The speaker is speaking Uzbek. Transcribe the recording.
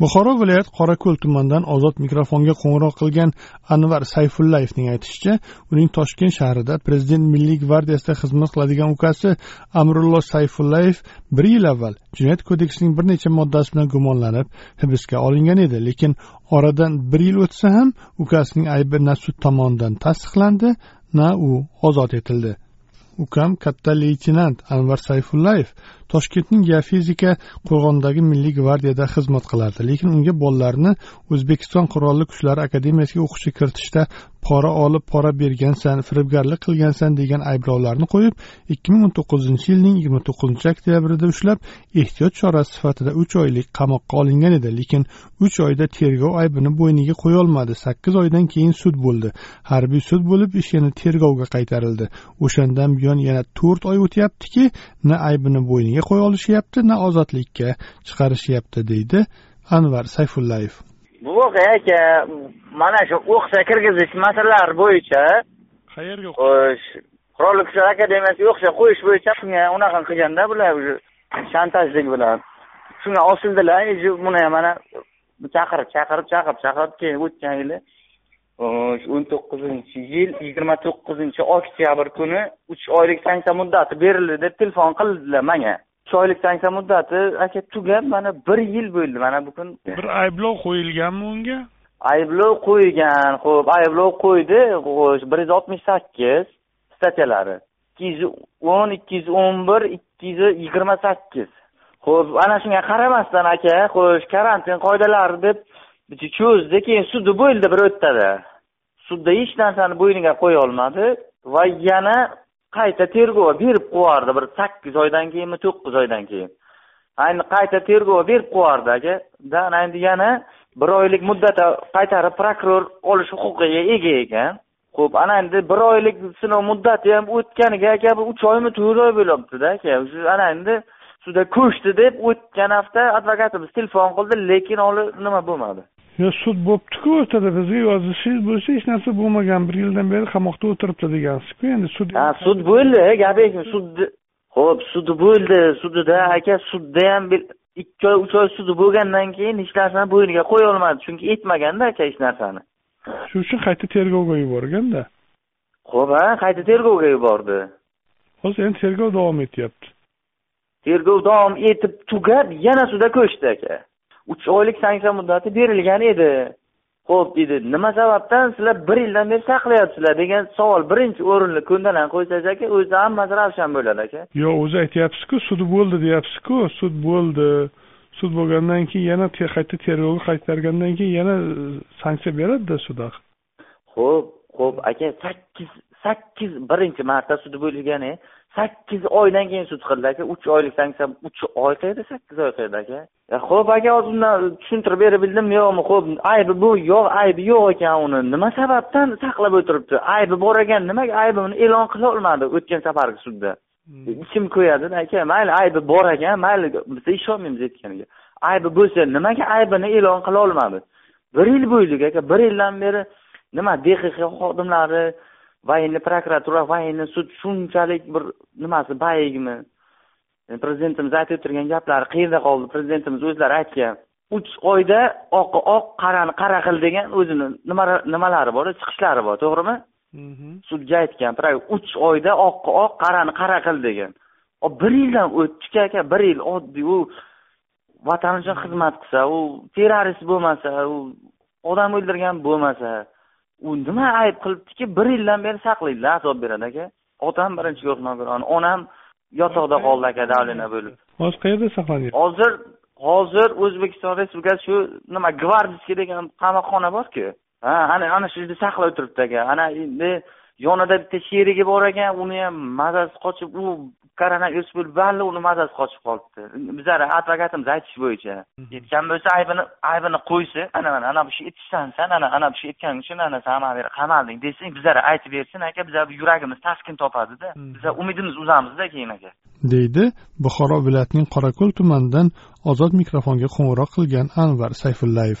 Buxoro viloyat qorako'l tumanidan ozod mikrofonga qo'ng'iroq qilgan anvar sayfullayevning aytishicha uning toshkent shahrida prezident milliy gvardiyasida xizmat qiladigan ukasi amrullo sayfullayev bir yil avval jinoyat kodeksining bir necha moddasi bilan gumonlanib hibsga olingan edi. Lekin oradan bir yil o'tsa ham ukasining aybi na sud tomonidan tasdiqlandi na u ozod etildi. Ukam katta leytenant anvar sayfullayev toshkentning geofizika qo'rg'onidagi milliy gvardiyada xizmat qilardi. Lekin unga bolalarini o'zbekiston qurolli kuchlari akademiyasiga o'qishga kiritishda pora olib pora bergansan firibgarlik qilgansan degan ayblovlarni qo'yib ikki ming o'n to'qqizinchi yilning yigirma to'qqizinchi oktyabrida ushlab ehtiyot chorasi sifatida uch oylik qamoqqa olingan edi. Lekin uch oyda tergov aybini bo'yniga qo'yolmadi sakkiz oydan keyin sud bo'ldi. Harbiy sud bo'lib ish yana tergovga qaytarildi. O'shandan buyon yana to'rt oy o'tyaptiki na aybini bo'yniga qo'ya olishyapti na ozodlikka chiqarishyapti deydi anvar sayfullayev. Bu voqea aka mana shu o'qishga kirgizish masalalari bo'yicha qayerga xo'sh qurolli kuchlar akademiyasiga o'qishga qo'yish bo'yicha shunga unaqa qilganda bular уже shantajlik bilan shunga osildilar. Buni ham mana chaqirib chaqirib chaqirib chaqirib keyin o'tgan yili o'n to'qqizinchi yil yigirma to'qqizinchi oktyabr kuni uch oylik sanksiya muddati berildi deb telefon qildilar manga uch oylik sanksiya muddati aka tugab mana bir yil bo'ldi. Mana bugun bir ayblov qo'yilganmi unga? Ayblov qo'ygan ho'p ayblov qo'ydi. Xo'sh bir yuz oltmish sakkiz statyalari. Ikki yuz o'n ikki yuz o'n bir ikki yuz yigirma sakkiz. Ho'p ana shunga qaramasdan aka xo'sh karantin qoidalari deb cho'zdi keyin sudi bo'ldi bir o'rtada sudda hech narsani bo'yniga qo'ya olmadi va yana qayta tergov berib qo'yardi. Bir sakkiz oydan keyinmi to'qqiz oydan keyin. Endi qayta tergov berib qo'yardi. Aka da endi yana bir oylik muddatda qaytarib prokuror olish huquqiga ega ekan. Ho'p ana endi bir oylik sinov muddati ham o'tganiga aka bir uch oymi to'rt oy bo'lyaptida aka. Shu ana endi sudda ko'chdi deb o'tgan hafta advokatimiz telefon qildi lekin hali nima bo'lmadi? Yo sud bo'libdiku o'rtada bizga yozishingiz bo'lsa hech narsa bo'lmagan bir yildan beri qamoqda o'tiribdi degansizku endi sud ha sud bo'ldi gapingiz sudni ho'p sudi bo'ldi sudida aka sudda ham ikki oy uch oy sudi bo'lgandan keyin hech narsani bo'yniga qo'ya olmadi chunki aytmaganda aka hech narsani shu uchun qayta tergovga yuborganda ho'p ha qayta tergovga yubordi hozir endi tergov davom etyapti tergov davom etib tugab yana sudga ko'chdi aka uch oylik sanksiya muddati berilgan edi. Ho'p dedi. Nima sababdan sizlar bir yildan beri saqlayapsizlar degan savol birinchi o'rinli ko'ndalang qo'ysangiz aka o'zi hammasi ravshan bo'ladi aka. Yo'q o'zi aytyapsizku sud bo'ldi deyapsizku sud bo'ldi. Sud bo'lgandan keyin yana qayta tergovga qaytargandan keyin yana sanksiya beradida sud axir. Ho'p ho'p aka sakkiz sakkiz birinchi marta sud bo'lgani sakkiz oydan keyin sud qildi aka. Uch oylik sanksiya uch oy qayerda sakkiz oy qayerda aka? Ho'p aka hozir undan tushuntirib bera bildimmi yo'qmi ho'p aybi bu yo'q aybi yo'q ekan uni. Nima sababdan saqlab o'tiribdi? Aybi bor ekan nimaga aybini e'lon qila olmadi o'tgan safargi sudda? Ichim ko'yadida aka mayli aybi bor ekan mayli biz ishonmaymiz aytganiga. Aybi bo'lsa nimaga aybini e'lon qila olmadi? Bir yil bo'ldik aka bir yildan beri nima dxx xodimlari военный prokuratura военный sud shunchalik bir nimasi bayigmi? Prezidentimiz aytib o'tirgan gaplari qayerda qoldi. Prezidentimiz o'zlari aytgan uch oyda oqqa oq qarani qara qil degan o'zini nimalari bor chiqishlari bor to'g'rimi? Sudga aytgan uch oyda oqqa oq qarani qara qil degan. Bir yildan o'tdiki aka bir yil oddiy u vatan uchun xizmat qilsa u terrorist bo'lmasa u odam o'ldirgan bo'lmasa u nima ayb qilibdiki bir yildan beri saqlaydilar azob beradi aka. Otam birinchi guruh nogironi onam yotoqda qoldi aka davlina bo'lib. Hozir qayerda saqlanyapti hozir hozir o'zbekiston respublikasi shu nima gvardiyskiy degan qamoqxona borku? Ha ana ana shu yerda saqlab o'tiribdi aka. Ana endi yonida bitta sherigi bor ekan uni ham mazasi qochib u koronavirus bo'lib valli uni mazasi qochib qolibdi. Bizlarni advokatimiz aytishi bo'yicha aytgan bo'lsa aybini aybini qo'ysa ana mana ana bu ish etishsan san ana ana bu ish etganing uchun ana san mana bu yerga qamalding desang bizlarga aytib bersin aka bizlar yuragimiz taskin topadida bizlar umidimizni uzamizda keyin aka. Deydi buxoro viloyatining qorako'l tumanidan ozod mikrofonga qo'ng'iroq qilgan anvar sayfullayev